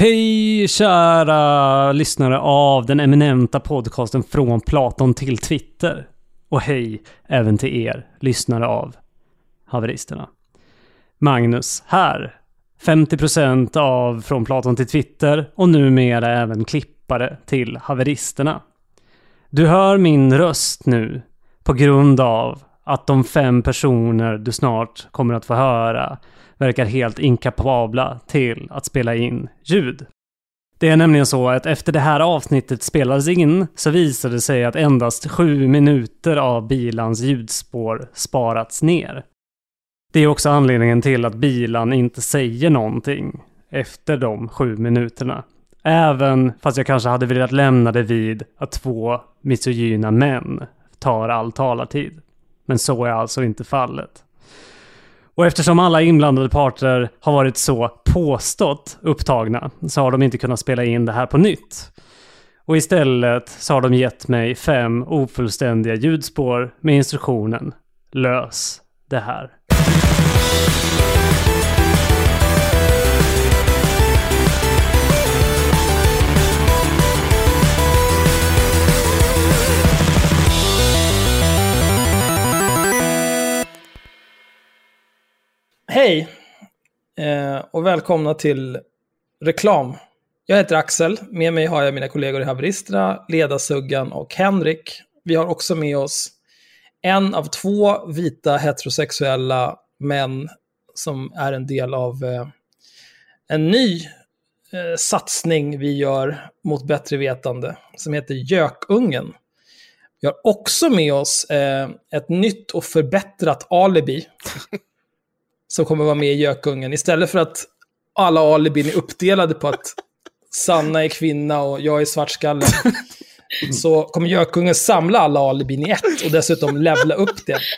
Hej kära lyssnare av den eminenta podcasten Från Platon till Twitter. Och hej även till er lyssnare av Haveristerna. Magnus här. 50% av Från Platon till Twitter och numera även klippare till Haveristerna. Du hör min röst nu på grund av att de fem personer du snart kommer att få höra verkar helt inkapabla till att spela in ljud. Det är nämligen så att efter det här avsnittet spelades in så visade det sig att endast sju minuter av bilans ljudspår sparats ner. Det är också anledningen till att bilan inte säger någonting efter de sju minuterna. Även fast jag kanske hade velat lämna det vid att två misogyna män tar all talartid. Men så är alltså inte fallet. Och eftersom alla inblandade parter har varit så påstått upptagna så har de inte kunnat spela in det här på nytt. Och istället så har de gett mig fem ofullständiga ljudspår med instruktionen Lös det här. Hej eh, och välkomna till reklam. Jag heter Axel, med mig har jag mina kollegor i Haveristerna, Ledarsuggan och Henrik. Vi har också med oss en av två vita heterosexuella män som är en del av eh, en ny eh, satsning vi gör mot bättre vetande som heter Gökungen. Vi har också med oss eh, ett nytt och förbättrat alibi som kommer vara med i Gökungen. Istället för att alla alibin är uppdelade på att Sanna är kvinna och jag är svartskalle. Så kommer Gökungen samla alla alibin i ett och dessutom levla upp det.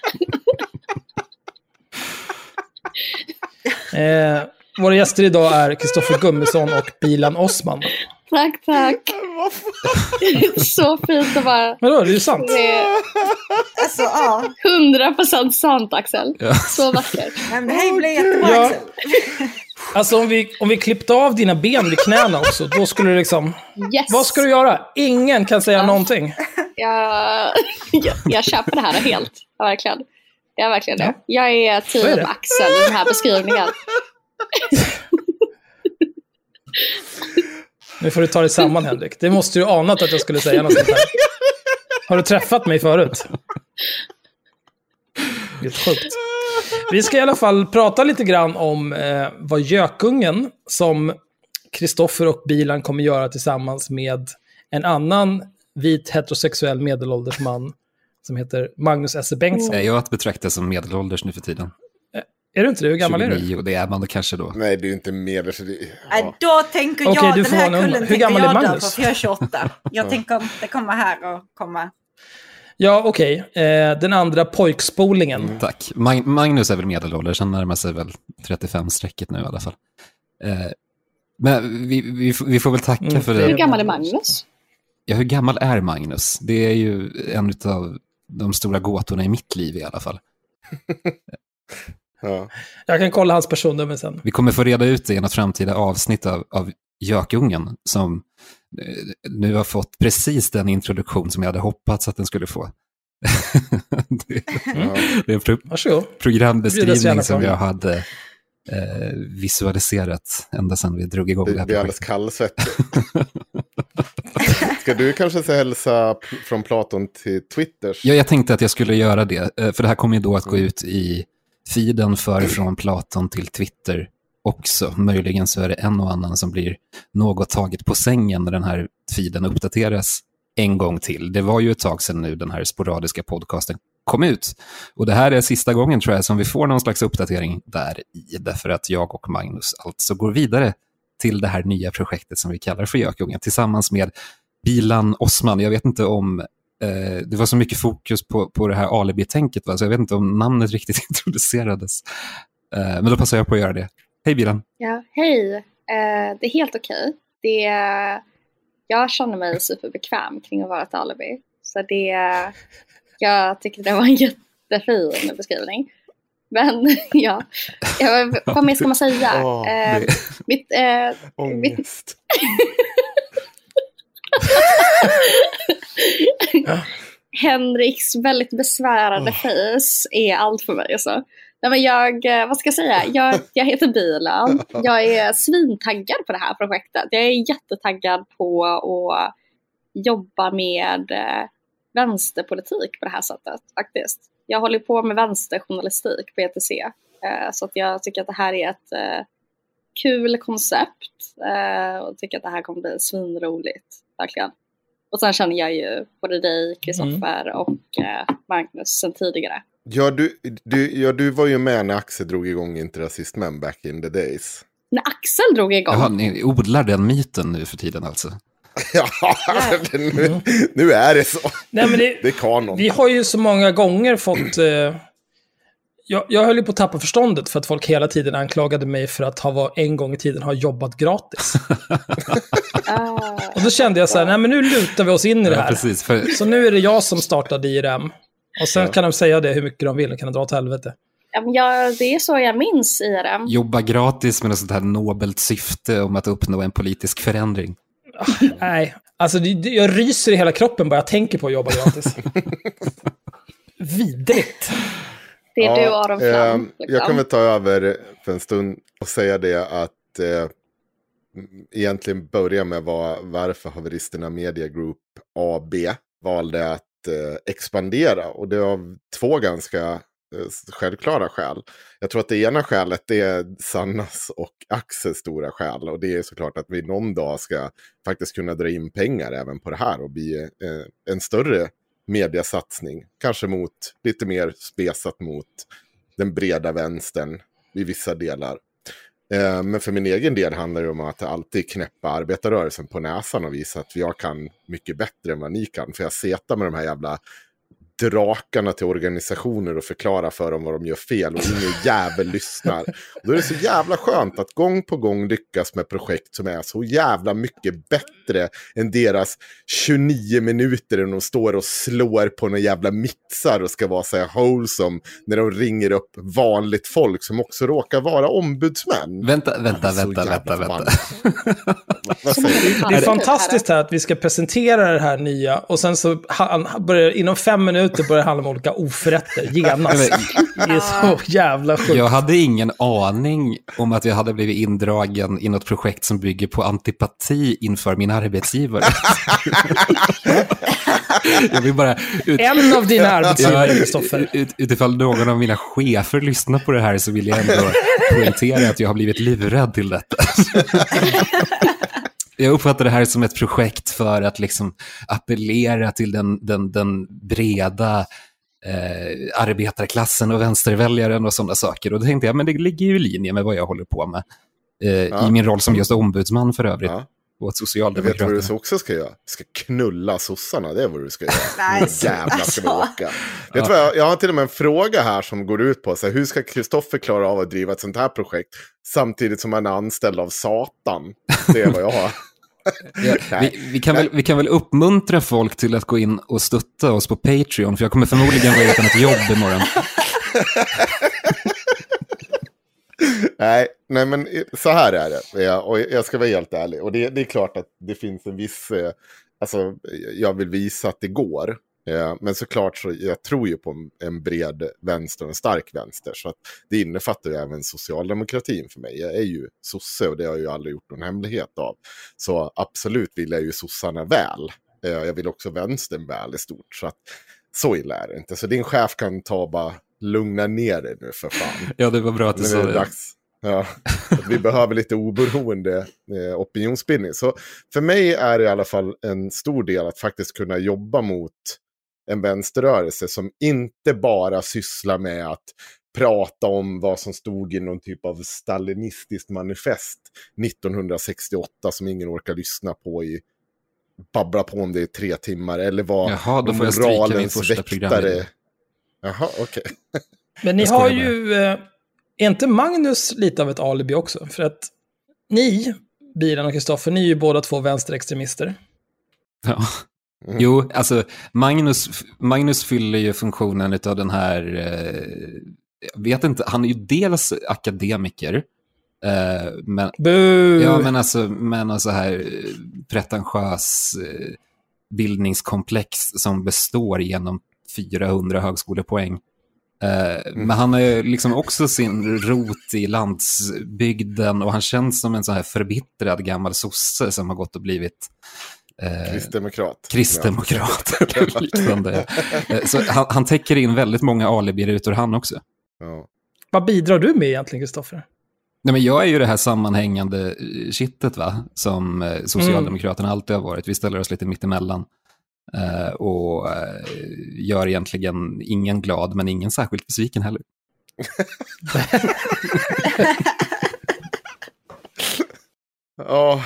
Eh, våra gäster idag är Kristoffer Gummesson och Bilan Osman. Tack, tack. så fint att bara... Vadå, det är ju sant. Det är Alltså, ja. 100% sant Axel. Så vackert. Men det här blir jättebra, Ja. Axel. Alltså om vi, om vi klippte av dina ben vid knäna också, då skulle det liksom... Yes. Vad ska du göra? Ingen kan säga någonting. Jag, jag, jag köper det här helt. Ja, verkligen. Jag är verkligen det. Ja. Jag är team. Axel i den här beskrivningen. Nu får du ta dig samman Henrik. Det måste du anat att jag skulle säga något sånt här. Har du träffat mig förut? Helt sjukt. Vi ska i alla fall prata lite grann om eh, vad Gökungen, som Kristoffer och Bilan kommer göra tillsammans med en annan vit heterosexuell medelålders man som heter Magnus S. Bengtsson. Jag Är att betrakta som medelålders nu för tiden? Är du inte det? Hur gammal är du? 29, det är man då kanske då. Nej, det är ju inte. Så det, Nej, ja. då tänker jag, du den här kullen Hur tänker gammal är jag dö Magnus? för jag är 28. Jag tänker inte komma här och komma... Ja, okej. Eh, den andra pojkspolingen. Tack. Mag- Magnus är väl medelålders, han närmar sig väl 35-strecket nu i alla fall. Eh, men vi, vi, får- vi får väl tacka Mm, för det det. Hur gammal är Magnus? Ja, hur gammal är Magnus? Det är ju en av de stora gåtorna i mitt liv i alla fall. Ja. Jag kan kolla hans personnummer sen. Vi kommer få reda ut det i något framtida avsnitt av, av Gökungen som eh, nu har fått precis den introduktion som jag hade hoppats att den skulle få. det, Mm. det är en pro Varsågod. Programbeskrivning som jag hade eh, visualiserat ända sedan vi drog igång det Det här blir alldeles projektet. kallsvettigt. Ska du kanske säga hälsa från Platon till Twitters? Ja, jag tänkte att jag skulle göra det, eh, för det här kommer ju då att gå ut i feeden för från Platon till Twitter också. Möjligen så är det en och annan som blir något taget på sängen när den här feeden uppdateras en gång till. Det var ju ett tag sedan nu den här sporadiska podcasten kom ut. Och det här är sista gången tror jag som vi får någon slags uppdatering där i, därför att jag och Magnus alltså går vidare till det här nya projektet som vi kallar för Gökungen tillsammans med Bilan Osman. Jag vet inte om eh, det var så mycket fokus på, på det här alibi-tänket, va? så jag vet inte om namnet riktigt introducerades. Eh, men då passar jag på att göra det. Hej Bilan! Ja, hej. Eh, det är helt okej. Det Jag känner mig superbekväm kring att vara ett alibi. Så det... Jag tycker det var en jättefin beskrivning. Men ja, ja vad mer ska man säga? Åh, eh, mitt, eh, Ångest. Henriks väldigt besvärande face är allt för mig. Alltså. Nej, men jag, eh, vad ska jag säga? Jag, jag heter Bilan. Jag är svintaggad på det här projektet. Jag är jättetaggad på att jobba med eh, vänsterpolitik på det här sättet faktiskt. Jag håller på med vänsterjournalistik på ETC. Eh, så att jag tycker att det här är ett kul koncept och tycker att det här kommer bli svinroligt. Verkligen. Och sen känner jag ju både dig, Kristoffer och eh, Magnus sen tidigare. Ja du, du, ja, du var ju med när Axel drog igång Inte rasistmän back in the days. När Axel drog igång. Jaha, ni odlar den myten nu för tiden alltså? Ja, nu, nu är det så. Nej, men det, Det är kanon. vi har ju så många gånger fått... Eh, jag, jag höll ju på att tappa förståndet för att folk hela tiden anklagade mig för att ha var, en gång i tiden ha jobbat gratis. Ah, Och då kände jag så här, nej men nu lutar vi oss in i det Ja, här. precis. För, Så nu är det jag som startade IRM. Och sen kan de säga det hur mycket de vill, de kan dra åt helvete. ja, men jag, det är så jag minns IRM. jobba gratis med något sånt här nobelt syfte om att uppnå en politisk förändring. Nej, alltså det, jag ryser i hela kroppen bara jag tänker på att jobba gratis. Vidrigt. Det är du Ja, Aron Flam. eh, liksom. Jag väl ta över för en stund och säga det att eh, egentligen börja med vad, varför Haveristerna Media Group AB valde att eh, expandera. Och det är av två ganska eh, självklara skäl. Jag tror att det ena skälet är Sannas och Axels stora skäl. Och det är såklart att vi någon dag ska faktiskt kunna dra in pengar även på det här och bli eh, en större mediasatsning. Kanske mot lite mer spesat mot den breda vänstern i vissa delar. Eh, Men för min egen del handlar det om att alltid knäppa arbetarrörelsen på näsan och visa att jag kan mycket bättre än vad ni kan. För jag setar med de här jävla drakarna till organisationer och förklara för dem vad de gör fel och ingen jävel lyssnar. Och då är det så jävla skönt att gång på gång lyckas med projekt som är så jävla mycket bättre än deras 29 minuter när de står och slår på några jävla mixar och ska vara så här wholesome när de ringer upp vanligt folk som också råkar vara ombudsmän. Vänta, vänta, vänta, vänta, vänta. Det är fantastiskt här att vi ska presentera det här nya och sen så han, börjar, inom fem minuter börjar det handla om olika oförrätter genast. Det är så jävla sjukt. Jag hade ingen aning om att jag hade blivit indragen i något projekt som bygger på antipati inför min arbetsgivare. jag vill bara... Ut, En av dina arbetsgivare, Kristoffer. ut, utifall någon av mina chefer lyssnar på det här så vill jag ändå poängtera att jag har blivit lurad till detta. Jag uppfattar det här som ett projekt för att liksom appellera till den, den, den breda eh, arbetarklassen och vänsterväljaren och sådana saker. Och då tänkte jag, men det ligger ju i linje med vad jag håller på med. Eh, Ja. I min roll som just ombudsman för övrigt, Ja. åt Jag vet vad du också ska göra. Du ska knulla sossarna, det är vad du ska göra. Nej, Nu jävlar ska vi alltså. åka. Vet du vad, jag, jag har till och med en fråga här som går ut på så här, hur ska Kristoffer klara av att driva ett sånt här projekt samtidigt som han är anställd av Satan? Det är vad jag har. Ja, vi, vi, kan väl, vi kan väl uppmuntra folk till att gå in och stötta oss på Patreon, för jag kommer förmodligen vara utan ett jobb imorgon. Nej, nej, men så här är det. Och jag ska vara helt ärlig. Och det, det är klart att det finns en viss... Eh, alltså, jag vill visa att det går. Eh, men såklart så jag tror ju på en, en bred vänster och en stark vänster. Så att det innefattar ju även socialdemokratin för mig. Jag är ju sosse och det har jag ju aldrig gjort någon hemlighet av. Så absolut vill jag ju sossarna väl. Eh, jag vill också vänstern väl i stort. Så att så illa är det inte. Så din chef kan ta och bara lugna ner dig nu för fan. Ja, det var bra att du sa det. dags. Ja, att vi behöver lite oberoende eh, opinionsbildning. Så för mig är det i alla fall en stor del att faktiskt kunna jobba mot en vänsterrörelse som inte bara sysslar med att prata om vad som stod i någon typ av stalinistiskt manifest 1968 som ingen orkar lyssna på i babbla på om det i tre timmar eller vad Jaha, då får jag stryka min moralens första väktare... Jaha, okej. Men ni har ju... Eh, är inte Magnus lite av ett alibi också? För att ni, Bilan och Kristoffer, ni är ju båda två vänsterextremister. Ja. Mm. Jo, alltså Magnus, Magnus fyller ju funktionen av den här eh, jag vet inte, han är ju dels akademiker, eh, men, ja, men alltså, men alltså här eh, pretentiös eh, bildningskomplex som består genom 400 högskolepoäng. Eh, Men han har ju liksom också sin rot i landsbygden och han känns som en så här förbittrad gammal sosse som har gått och blivit eh, Kristdemokrat. kristdemokrat eller liknande. Eh, Så han, han täcker in väldigt många alibi-rutor han också. Ja. Vad bidrar du med egentligen, Kristoffer? Nej, men jag är ju det här sammanhängande eh, kittet va? som Socialdemokraterna alltid har varit. Vi ställer oss lite mittemellan. Eh, och gör egentligen ingen glad, men ingen särskilt besviken heller. Ja,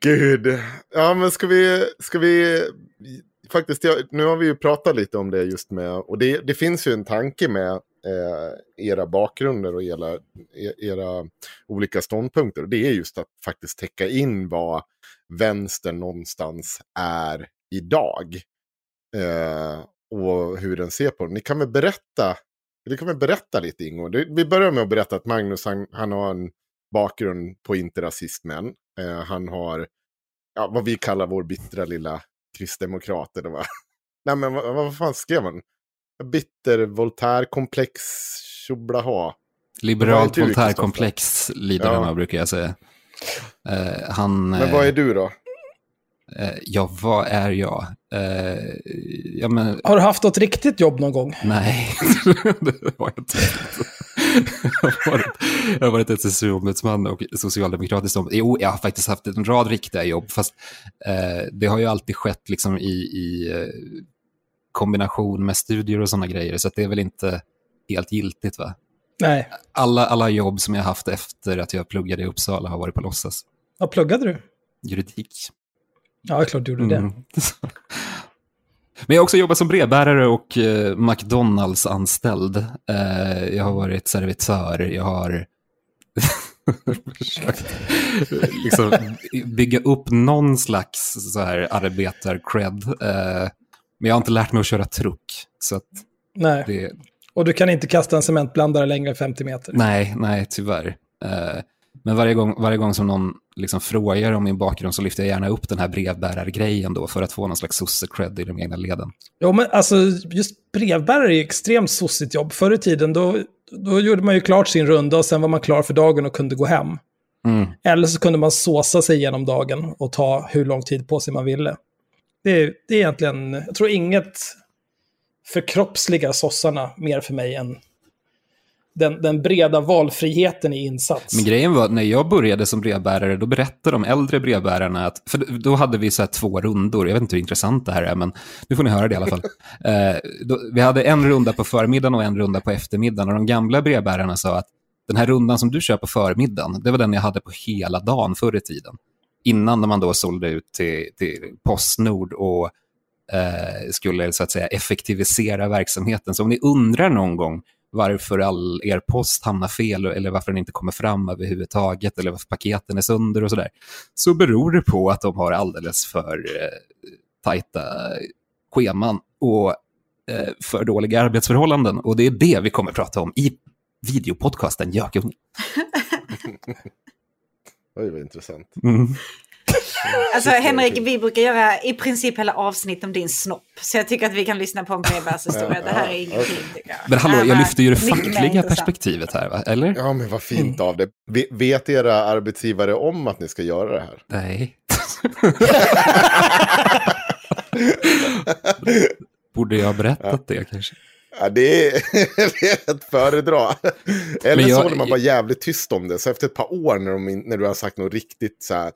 gud. Ja, men ska vi, ska vi, faktiskt, ja, nu har vi ju pratat lite om det just med, och det, det finns ju en tanke med eh, era bakgrunder och era, e, era olika ståndpunkter. Och det är just att faktiskt täcka in vad vänstern någonstans är idag. Eh, och hur den ser på det. Ni kan väl berätta, ni kan väl berätta lite Ingo. Vi börjar med att berätta att Magnus han, han har en bakgrund på inte rasistmän. Eh, han har ja, vad vi kallar vår bittra lilla kristdemokrat. Eller vad? Nej men vad, vad fan skrev han? Bitter Voltaire-komplex tjoblaha. Liberalt Voltaire-komplex lider Ja. han av, brukar jag säga. Eh, han, Men vad är du då? eh, ja, vad är jag? Eh, ja, men, Har du haft något riktigt jobb någon gång? nej, det har jag inte. Jag har varit, SSU-ombudsman och socialdemokratisk om. Jo, jag har faktiskt haft en rad riktiga jobb, fast eh, det har ju alltid skett liksom i, i eh, kombination med studier och sådana grejer, så det är väl inte helt giltigt. va? Nej. Alla, alla jobb som jag har haft efter att jag pluggade i Uppsala har varit på låtsas. Vad pluggade du? Juridik. Ja, klart du gjorde det. Men jag har också jobbat som brevbärare och eh, McDonalds-anställd. Eh, jag har varit servitör, jag har försökt liksom, bygga upp någon slags så här arbetar-cred. Eh, men jag har inte lärt mig att köra truck. Så Nej. det, Och du kan inte kasta en cementblandare längre än 50 meter. Nej, nej, tyvärr. Men varje gång, varje gång som någon liksom frågar om min bakgrund så lyfter jag gärna upp den här brevbärargrejen då för att få någon slags sosse-cred i de egna leden. Jo, men alltså just brevbärare är extremt sossigt jobb. Förr i tiden då, då gjorde man ju klart sin runda och sen var man klar för dagen och kunde gå hem. Mm. Eller så kunde man såsa sig genom dagen och ta hur lång tid på sig man ville. Det är, det är egentligen, jag tror inget förkroppsligar sossarna mer för mig än den, den breda valfriheten i insats. Men grejen var, när jag började som brevbärare, då berättade de äldre brevbärarna att, för då hade vi så två rundor, jag vet inte hur intressant det här är, men nu får ni höra det i alla fall. Eh, då, vi hade en runda på förmiddagen och en runda på eftermiddagen, och de gamla brevbärarna sa att den här rundan som du kör på förmiddagen, det var den jag hade på hela dagen förr i tiden. Innan man då sålde ut till, till Postnord och eh, skulle så att säga effektivisera verksamheten. Så om ni undrar någon gång varför all er post hamnar fel eller varför den inte kommer fram överhuvudtaget eller varför paketen är sönder och sådär, så beror det på att de har alldeles för eh, tajta scheman och eh, för dåliga arbetsförhållanden. Och det är det vi kommer prata om i videopodcasten Gökunge. Oj, vad intressant. Mm. Alltså Henrik, vi brukar göra i princip hela avsnitt om din snopp. Så jag tycker att vi kan lyssna på en brevbärshistoria. Det här är ingenting tycker jag. Men hallå, jag lyfter ju det fackliga perspektivet här, va? eller? Ja, men vad fint av det. Ve- Vet era arbetsgivare om att ni ska göra det här? Nej. Borde jag ha berättat det kanske? Ja, det, är, det är ett föredra. Eller jag- så håller man bara jävligt tyst om det. Så efter ett par år när, de, när du har sagt något riktigt så här,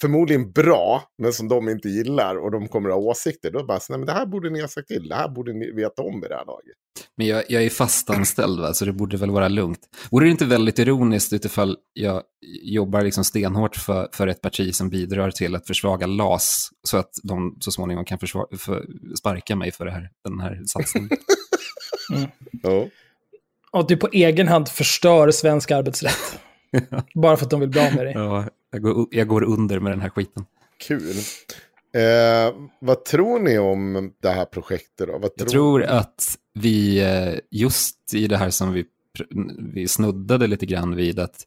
förmodligen bra, men som de inte gillar och de kommer att ha åsikter, då bara så, nej men det här borde ni ha sagt till, det här borde ni veta om i det här laget. Men jag, jag är fastanställd, va? så det borde väl vara lugnt. Vore det inte väldigt ironiskt utifall jag jobbar liksom stenhårt för, för ett parti som bidrar till att försvaga LAS, så att de så småningom kan försva- för, sparka mig för det här, den här satsningen? Ja. Och att du på egen hand förstör svensk arbetsrätt. Bara för att de vill bli av med dig. ja, jag, går, jag går under med den här skiten. Kul. Eh, vad tror ni om det här projektet då? Vad Jag tror att vi, eh, just i det här som vi vi snuddade lite grann vid att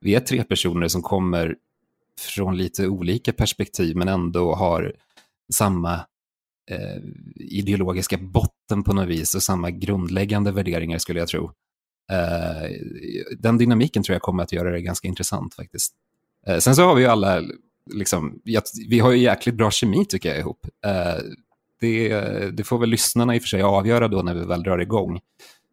vi är tre personer som kommer från lite olika perspektiv men ändå har samma eh, ideologiska botten på något vis och samma grundläggande värderingar skulle jag tro. Eh, den dynamiken tror jag kommer att göra det ganska intressant faktiskt. Eh, sen så har vi ju alla, liksom, vi har ju jäkligt bra kemi tycker jag ihop. Eh, det, det, får väl lyssnarna i och för sig avgöra då när vi väl drar igång.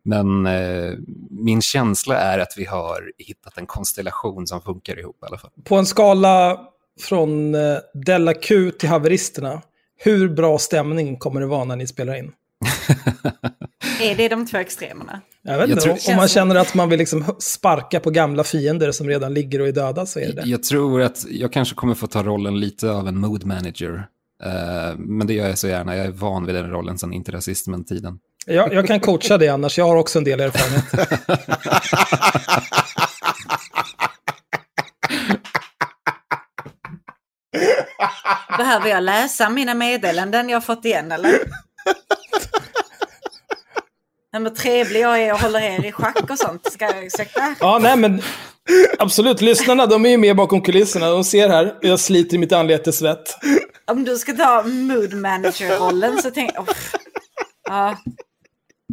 Men eh, min känsla är att vi har hittat en konstellation som funkar ihop i alla fall. På en skala från eh, Della Q till haveristerna, hur bra stämning kommer det vara när ni spelar in? är det de två extremerna? Jag vet inte, tror... om man känner att man vill liksom sparka på gamla fiender som redan ligger och är döda så är det. Jag tror att jag kanske kommer få ta rollen lite av en mood manager. Uh, men det gör jag så gärna, jag är van vid den rollen sedan inte rasismen-tiden. Jag, jag kan coacha det annars, jag har också en del erfarenhet. Behöver jag läsa mina meddelanden jag fått igen eller? Men vad trevlig jag är och håller er i schack och sånt. Ska jag ursäkta? Ja, nej men absolut. Lyssnarna, de är ju med bakom kulisserna. De ser här, jag sliter i mitt anlete svett. Om du ska ta mood manager-rollen så tänker jag... Oh, ja,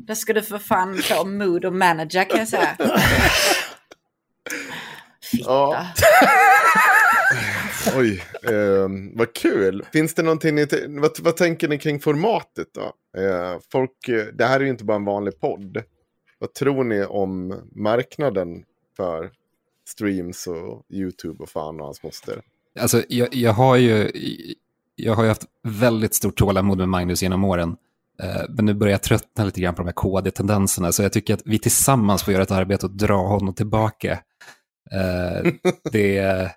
då ska du för fan få mood och manager kan jag säga. Fitta. Ja. Oj, eh, vad kul. Finns det någonting ni, vad, vad tänker ni kring formatet då? Eh, folk, det här är ju inte bara en vanlig podd. Vad tror ni om marknaden för streams och YouTube och fan och hans moster? Alltså, jag, jag, har ju, jag har ju haft väldigt stort tålamod med Magnus genom åren. Eh, men nu börjar jag tröttna lite grann på de här KD-tendenserna, så jag tycker att vi tillsammans får göra ett arbete och dra honom tillbaka. Eh, det,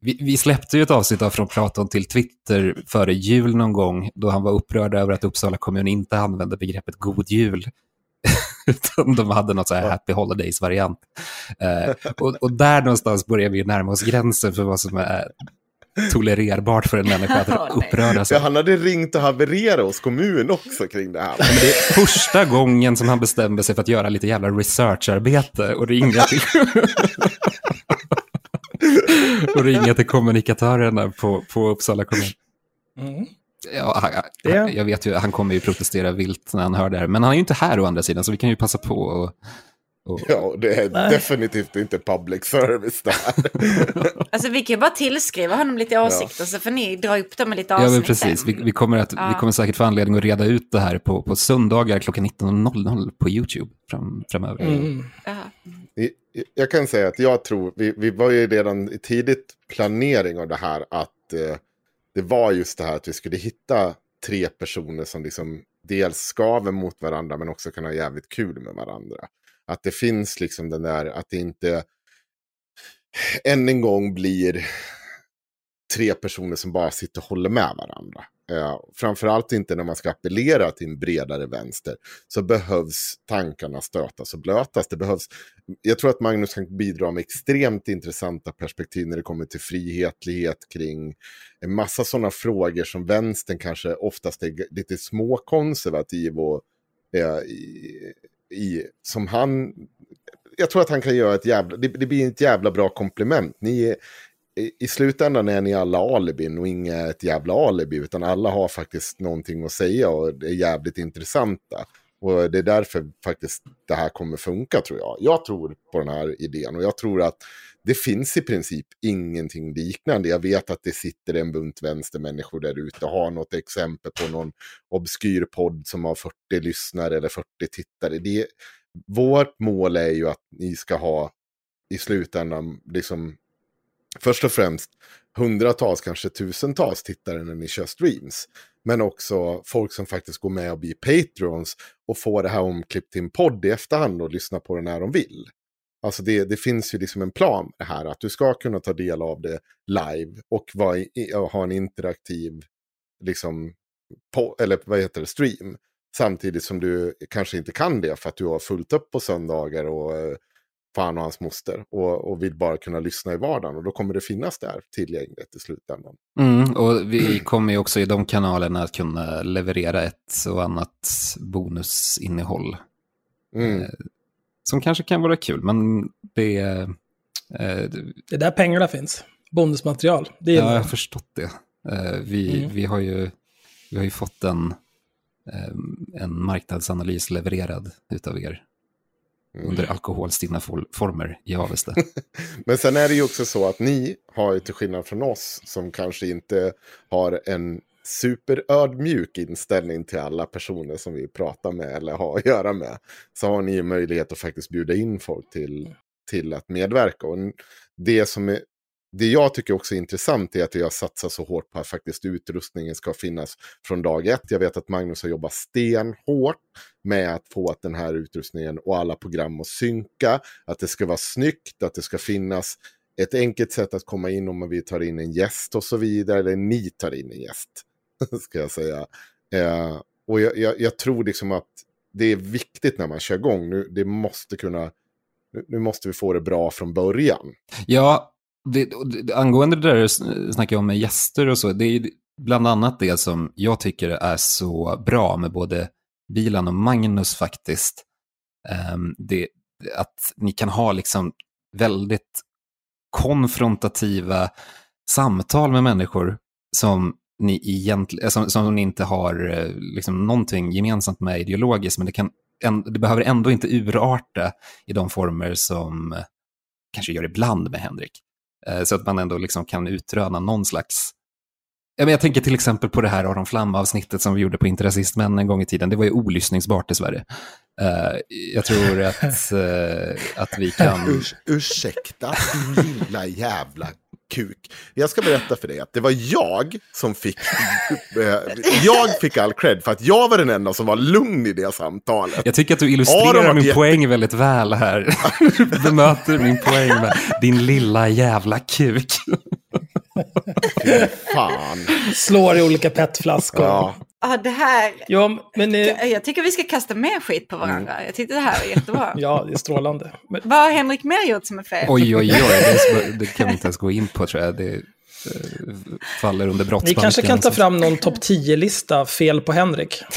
vi, vi, släppte ju ett avsnitt av Från Platon till Twitter före jul någon gång, då han var upprörd över att Uppsala kommun inte använde begreppet god jul. Utan de hade något så här happy holidays-variant. Eh, och, och, där någonstans börjar vi närma oss gränsen för vad som är tolererbart för en människa att uppröra sig. Ja, han hade ringt och havererat hos kommun också kring det här. Men det är första gången som han bestämde sig för att göra lite jävla researcharbete och ringa till... och ringa till kommunikatörerna på, på Uppsala kommun. Mm. Ja, jag, jag vet ju, han kommer ju protestera vilt när han hör det här. Men han är ju inte här å andra sidan, så vi kan ju passa på och... och... Ja, det är Nej. definitivt inte public service det här. alltså vi kan ju bara tillskriva honom lite åsikter, ja. så får ni dra upp dem med lite avsnitt. Ja, men precis. Vi, vi, kommer att, ja. vi kommer säkert få anledning att reda ut det här på, på söndagar klockan 19.00 på YouTube fram, framöver. Mm. Jag kan säga att jag tror, vi, vi var ju redan i tidigt planering av det här, att eh, det var just det här att vi skulle hitta tre personer som liksom dels skaver mot varandra men också kan ha jävligt kul med varandra. Att det finns liksom den där, att det inte än en gång blir tre personer som bara sitter och håller med varandra. Eh, framförallt inte när man ska appellera till en bredare vänster. Så behövs tankarna stötas och blötas. Det behövs, jag tror att Magnus kan bidra med extremt intressanta perspektiv när det kommer till frihetlighet kring en massa sådana frågor som vänstern kanske oftast är lite småkonservativ och eh, i, i, som han jag tror att han kan göra ett jävla, det, det, blir ett jävla bra komplement. Ni i, slutändan är ni alla alibin och inget ett jävla alibi, utan alla har faktiskt någonting att säga och det är jävligt intressanta. Och det är därför faktiskt det här kommer funka tror jag. Jag tror på den här idén och jag tror att det finns i princip ingenting liknande. Jag vet att det sitter en bunt vänstermänniskor där ute och har något exempel på någon obskyr podd som har 40 lyssnare eller 40 tittare. Det, vårt mål är ju att ni ska ha i slutändan liksom först och främst hundratals, kanske tusentals tittare när ni kör streams. Men också folk som faktiskt går med och blir Patreons och får det här omklippt till en podd i efterhand och lyssna på det när de vill. Alltså det, det finns ju liksom en plan med det här att du ska kunna ta del av det live och, vara, och ha en interaktiv liksom, på, eller vad heter det, stream. Samtidigt som du kanske inte kan det för att du har fullt upp på söndagar och eh, fan och hans moster och, och vill bara kunna lyssna i vardagen. Och då kommer det finnas där tillgängligt i slutändan. Mm, och vi kommer ju också i de kanalerna att kunna leverera ett och annat bonusinnehåll. Mm. Eh, som kanske kan vara kul, men det är... Eh, Det är där pengarna finns. Bonusmaterial. Det är ja, jag har förstått det. Eh, vi, Mm. vi, har ju, vi har ju fått en, eh, en marknadsanalys levererad utav er under alkoholstinna for- former i Avesta. Men sen är det ju också så att ni har ju till skillnad från oss som kanske inte har en superödmjuk inställning till alla personer som vi pratar med eller har att göra med. Så har ni ju möjlighet att faktiskt bjuda in folk till, till att medverka. Och det som är det jag tycker också är intressant är att jag satsar så hårt på att faktiskt utrustningen ska finnas från dag ett. Jag vet att Magnus har jobbat stenhårt med att få att den här utrustningen och alla program att synka. Att det ska vara snyggt, att det ska finnas ett enkelt sätt att komma in om vi tar in en gäst och så vidare. Eller ni tar in en gäst, ska jag säga. Eh, och jag, jag, jag tror liksom att det är viktigt när man kör igång. Nu, det måste kunna, nu, nu måste vi få det bra från början. Ja, det, det- angående det där du snackar om med gäster och så, det är bland annat det som jag tycker är så bra med både Bilan och Magnus faktiskt. Um, det, att ni kan ha liksom väldigt konfrontativa samtal med människor som ni, egentligen, eh, som, som ni inte har eh, liksom, någonting gemensamt med ideologiskt, men det, kan, en, det behöver ändå inte urarta i de former som kanske gör ibland med Henrik. Eh, så att man ändå liksom kan utröna någon slags... Ja, men jag tänker till exempel på det här Aron Flam-avsnittet som vi gjorde på Interrasistmän en gång i tiden. Det var ju olyssningsbart dessvärre. Eh, Jag tror att, eh, att vi kan... Urs, ursäkta, din lilla jävla kuk. Jag ska berätta för dig att det var jag som fick... eh, jag fick all cred för att jag var den enda som var lugn i det samtalet. Jag tycker att du illustrerar min jätte- poäng väldigt väl här. Du bemöter min poäng med din lilla jävla kuk. Fan. Slår i olika petflaskor. Ja. Ja, det här... Ja, men eh, Jag tycker vi ska kasta mer skit på varandra. Jag tyckte det här var jättebra. ja, det är strålande. Men, Vad har Henrik mer gjort som är fel? Oj, oj, oj, det, är så- det kan vi inte ens gå in på tror jag. Det eh, faller under ni brottsbalken. kanske kan ta fram någon topp 10-lista fel på Henrik.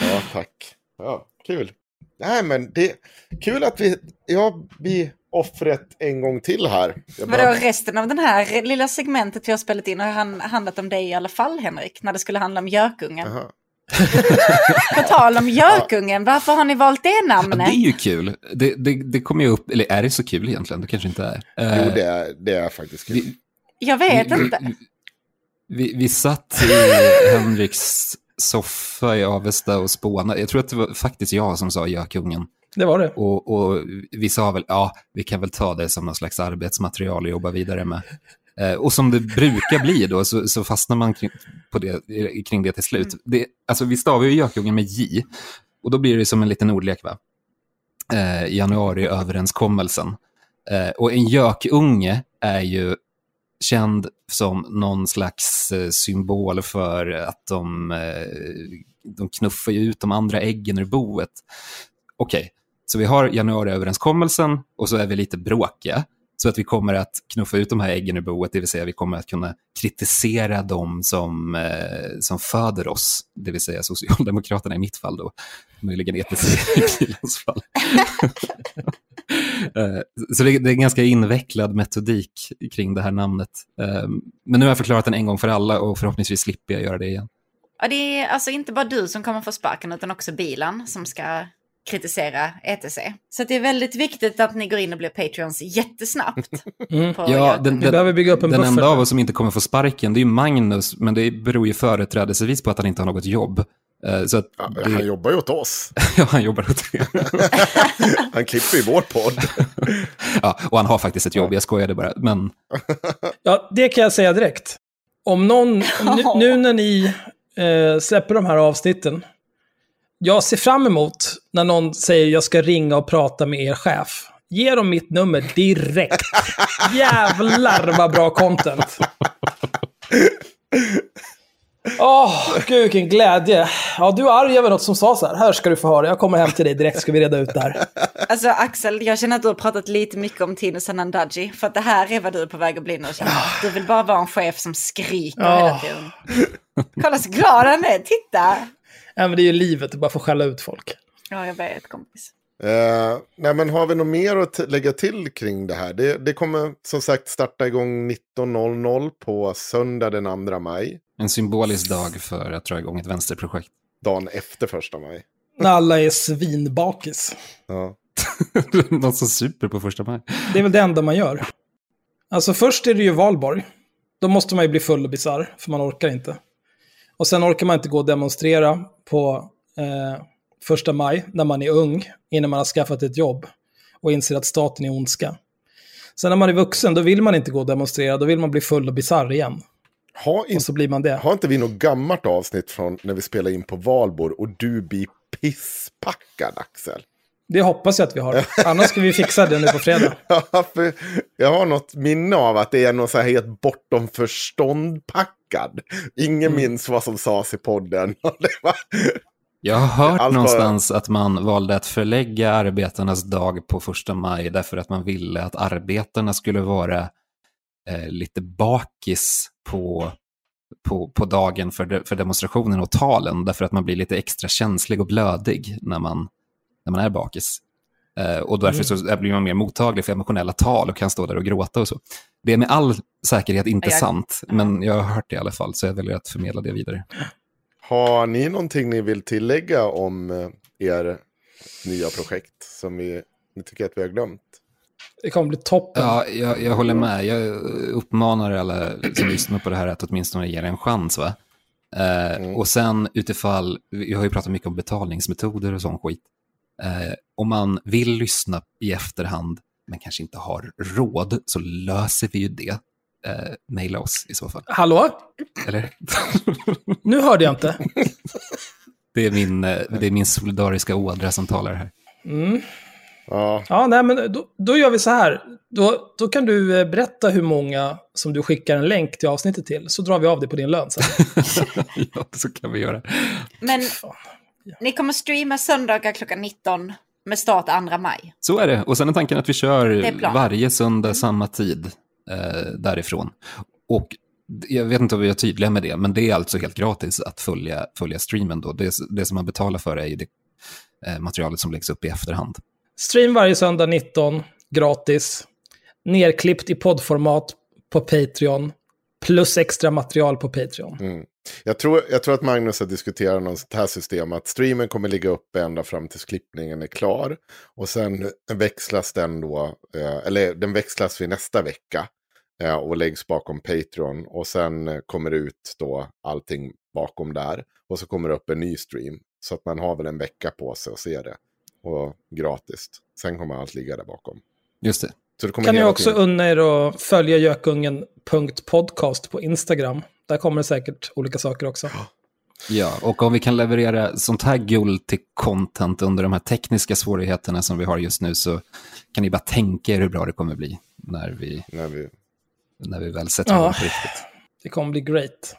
Ja, tack. Ja, kul. Nej, men det kul att vi, jag blir offret en gång till här. Jag Vadå, bara- resten av den här lilla segmentet vi har spelat in har han- handlat om dig i alla fall, Henrik, när det skulle handla om gökungen. Aha. På tal om gökungen, varför har ni valt det Ja, det namnet? är ju kul. Det, det, det kommer ju upp, eller är det så kul egentligen? Det kanske inte är. Eh, Jo, det är, det är faktiskt kul. vi, Jag vet vi, inte. Vi, vi, vi satt i Henriks soffa i Avesta och spånade. Jag tror att det var faktiskt jag som sa gökungen. Det var det. Och, och vi sa väl, ja, vi kan väl ta det som någon slags arbetsmaterial och jobba vidare med. Eh, och som det brukar bli då, så, så fastnar man kring, på det, kring det till slut. Det, alltså, vi stavar ju gökungen med J, och då blir det som en liten ordlek, va? Eh, januariöverenskommelsen. Eh, och en gökunge är ju känd som någon slags eh, symbol för att de, eh, de knuffar ut de andra äggen ur boet. Okej, så vi har januariöverenskommelsen och så är vi lite bråkiga. Så att vi kommer att knuffa ut de här äggen ur boet, det vill säga vi kommer att kunna kritisera dem som, eh, som föder oss, det vill säga Socialdemokraterna i mitt fall då, möjligen ETC i Kilans fall. Eh, Så det är en ganska invecklad metodik kring det här namnet. Eh, Men nu har jag förklarat den en gång för alla och förhoppningsvis slipper jag göra det igen. Ja, det är alltså inte bara du som kommer få sparken utan också bilen som ska kritisera ETC. Så det är väldigt viktigt att ni går in och blir Patreons jättesnabbt. Mm. Ja, Gökungen. den, Vi den, behöver bygga upp en den buffert. enda av oss som inte kommer få sparken det är ju Magnus, men det beror ju företrädelsevis på att han inte har något jobb. Eh, Så att Ja, det, han jobbar ju åt oss. ja, han jobbar åt det. Han klipper ju vår podd. Ja, och han har faktiskt ett jobb, jag skojade bara. Men Ja, det kan jag säga direkt. Om någon, nu, nu när ni eh, släpper de här avsnitten, jag ser fram emot när någon säger jag ska ringa och prata med er chef. Ge dem mitt nummer direkt. Jävlar vad bra content. Åh, gud vilken glädje. Ja, du är arg över något som sa så här. Här ska du få höra. Jag kommer hem till dig direkt ska vi reda ut det här. Alltså Axel, jag känner att du har pratat lite mycket om Tino Sanandaji. För att det här är vad du är på väg att bli nu. jag. Du vill bara vara en chef som skriker Ja. hela tiden. Kolla så glad han är, titta! Ja, men det är ju livet att bara få skälla ut folk. Ja, jag vet kompis. Eh, nej, men har vi något mer att lägga till kring det här? Det, det kommer som sagt starta igång 19.00 på söndag den 2 maj. En symbolisk dag för att dra igång ett vänsterprojekt. Dagen efter första maj. När alla är svinbakis. Ja. Någon som super på första maj. Det är väl det enda man gör. Alltså först är det ju valborg. Då måste man ju bli full och bisarr, för man orkar inte. Och sen orkar man inte gå och demonstrera på eh, första maj, när man är ung, innan man har skaffat ett jobb och inser att staten är ondska. Sen när man är vuxen, då vill man inte gå och demonstrera, då vill man bli full och bisarr igen. Har, Och in, så blir man det. har inte vi något gammalt avsnitt från när vi spelade in på valborg och du blir pisspackad Axel? Det hoppas jag att vi har. Annars ska vi fixa det nu på fredag. Ja, för jag har något minne av att det är någon så här helt bortom förstånd packad. Ingen minns vad som sades i podden. Det var... Jag har hört Allt bara- någonstans att man valde att förlägga arbetarnas dag på första maj därför att man ville att arbetarna skulle vara eh, lite bakis på, på, på dagen för, de, för demonstrationen och talen därför att man blir lite extra känslig och blödig när man, när man är bakis. Eh, och därför så blir man mer mottaglig för emotionella tal och kan stå där och gråta och så. Det är med all säkerhet inte Jag- sant, men jag har hört det i alla fall, så jag väljer att förmedla det vidare. Har ni någonting ni vill tillägga om eh, er nya projekt som vi, ni tycker att vi har glömt? Det kommer bli toppen. Ja, jag, jag håller med. Jag uppmanar alla som lyssnar på det här att åtminstone ge det en chans. Va? Eh, Och sen utifall, vi har ju pratat mycket om betalningsmetoder och sån skit. Eh, om man vill lyssna i efterhand men kanske inte har råd så löser vi ju det. Eh, maila oss i så fall. Hallå? Eller? Nu hörde jag inte. det, är min, eh, det är min solidariska ådra som talar här. Mm. Ja, Ja, nej, men då, då gör vi så här. Då, då kan du eh, berätta hur många som du skickar en länk till avsnittet till, så drar vi av det på din lön sen. ja, så kan vi göra. Men Fan. Ni kommer streama söndagar klockan 19 med start 2 maj. Så är det. Och sen är tanken att vi kör varje söndag samma tid eh, därifrån. Och jag vet inte om vi är tydliga med det, men det är alltså helt gratis att följa, följa streamen. Då. Det, det som man betalar för är ju det eh, materialet som läggs upp i efterhand. Stream varje söndag 19, gratis. Nerklippt i poddformat på Patreon. Plus extra material på Patreon. mm. Jag, tror, jag tror att Magnus har diskuterat något sånt här system. Att streamen kommer ligga uppe ända fram tills klippningen är klar. Och sen växlas den då, eh, eller den växlas vid nästa vecka. Eh, och läggs bakom Patreon. Och sen kommer det ut då allting bakom där. Och så kommer det upp en ny stream. Så att man har väl en vecka på sig att se det. Och gratis. Sen kommer allt ligga där bakom. Just det. Så det kommer Kan ni också tiden- unna er att följa gökungen.podcast på Instagram. Där kommer det säkert olika saker också. Ja, och om vi kan leverera sånt här guld till content under de här tekniska svårigheterna som vi har just nu så kan ni bara tänka er hur bra det kommer bli när vi, När vi... när vi väl sätter Ja. på riktigt. Det kommer bli great.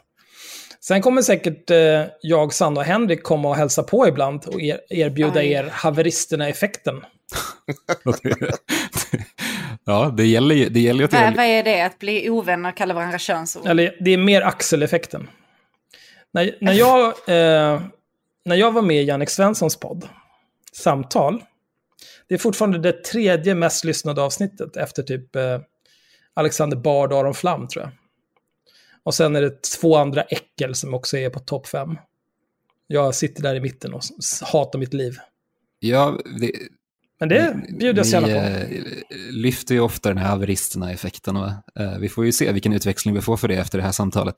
Sen kommer säkert eh, jag, Sanna och Henrik komma och hälsa på ibland och er, erbjuda Aj. er haveristerna-effekten. ja, det gäller ju det gäller ju att göra vad är det? Att bli ovänner och kalla varandra könsord? Eller det är mer Axel-effekten. När, när, jag, eh, när jag var med i Jannik Svenssons podd, Samtal, det är fortfarande det tredje mest lyssnade avsnittet efter typ eh, Alexander Bard och Aron Flam, tror jag. Och sen är det två andra äckel som också är på topp fem. Jag sitter där i mitten och hatar mitt liv. Ja, det, Men det bjuder jag så gärna på. eh, lyfter ju ofta den här haveristerna-effekten. Eh, vi får ju se vilken utväxling vi får för det efter det här samtalet.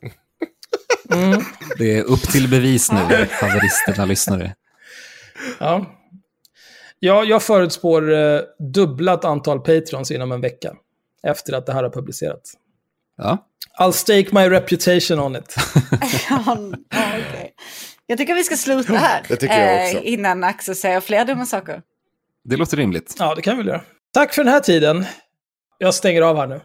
Mm, Det är upp till bevis nu, haveristerna lyssnare. ja. Ja, jag förutspår eh, dubblat antal patrons inom en vecka. Efter att det här har publicerats. Ja, I'll stake my reputation on it. Ja, okej. Jag tycker vi ska sluta här. Det tycker jag också. Eh, innan Axel säger fler dumma saker det låter rimligt. Ja, det kan vi väl göra. Tack för den här tiden. Jag stänger av här nu.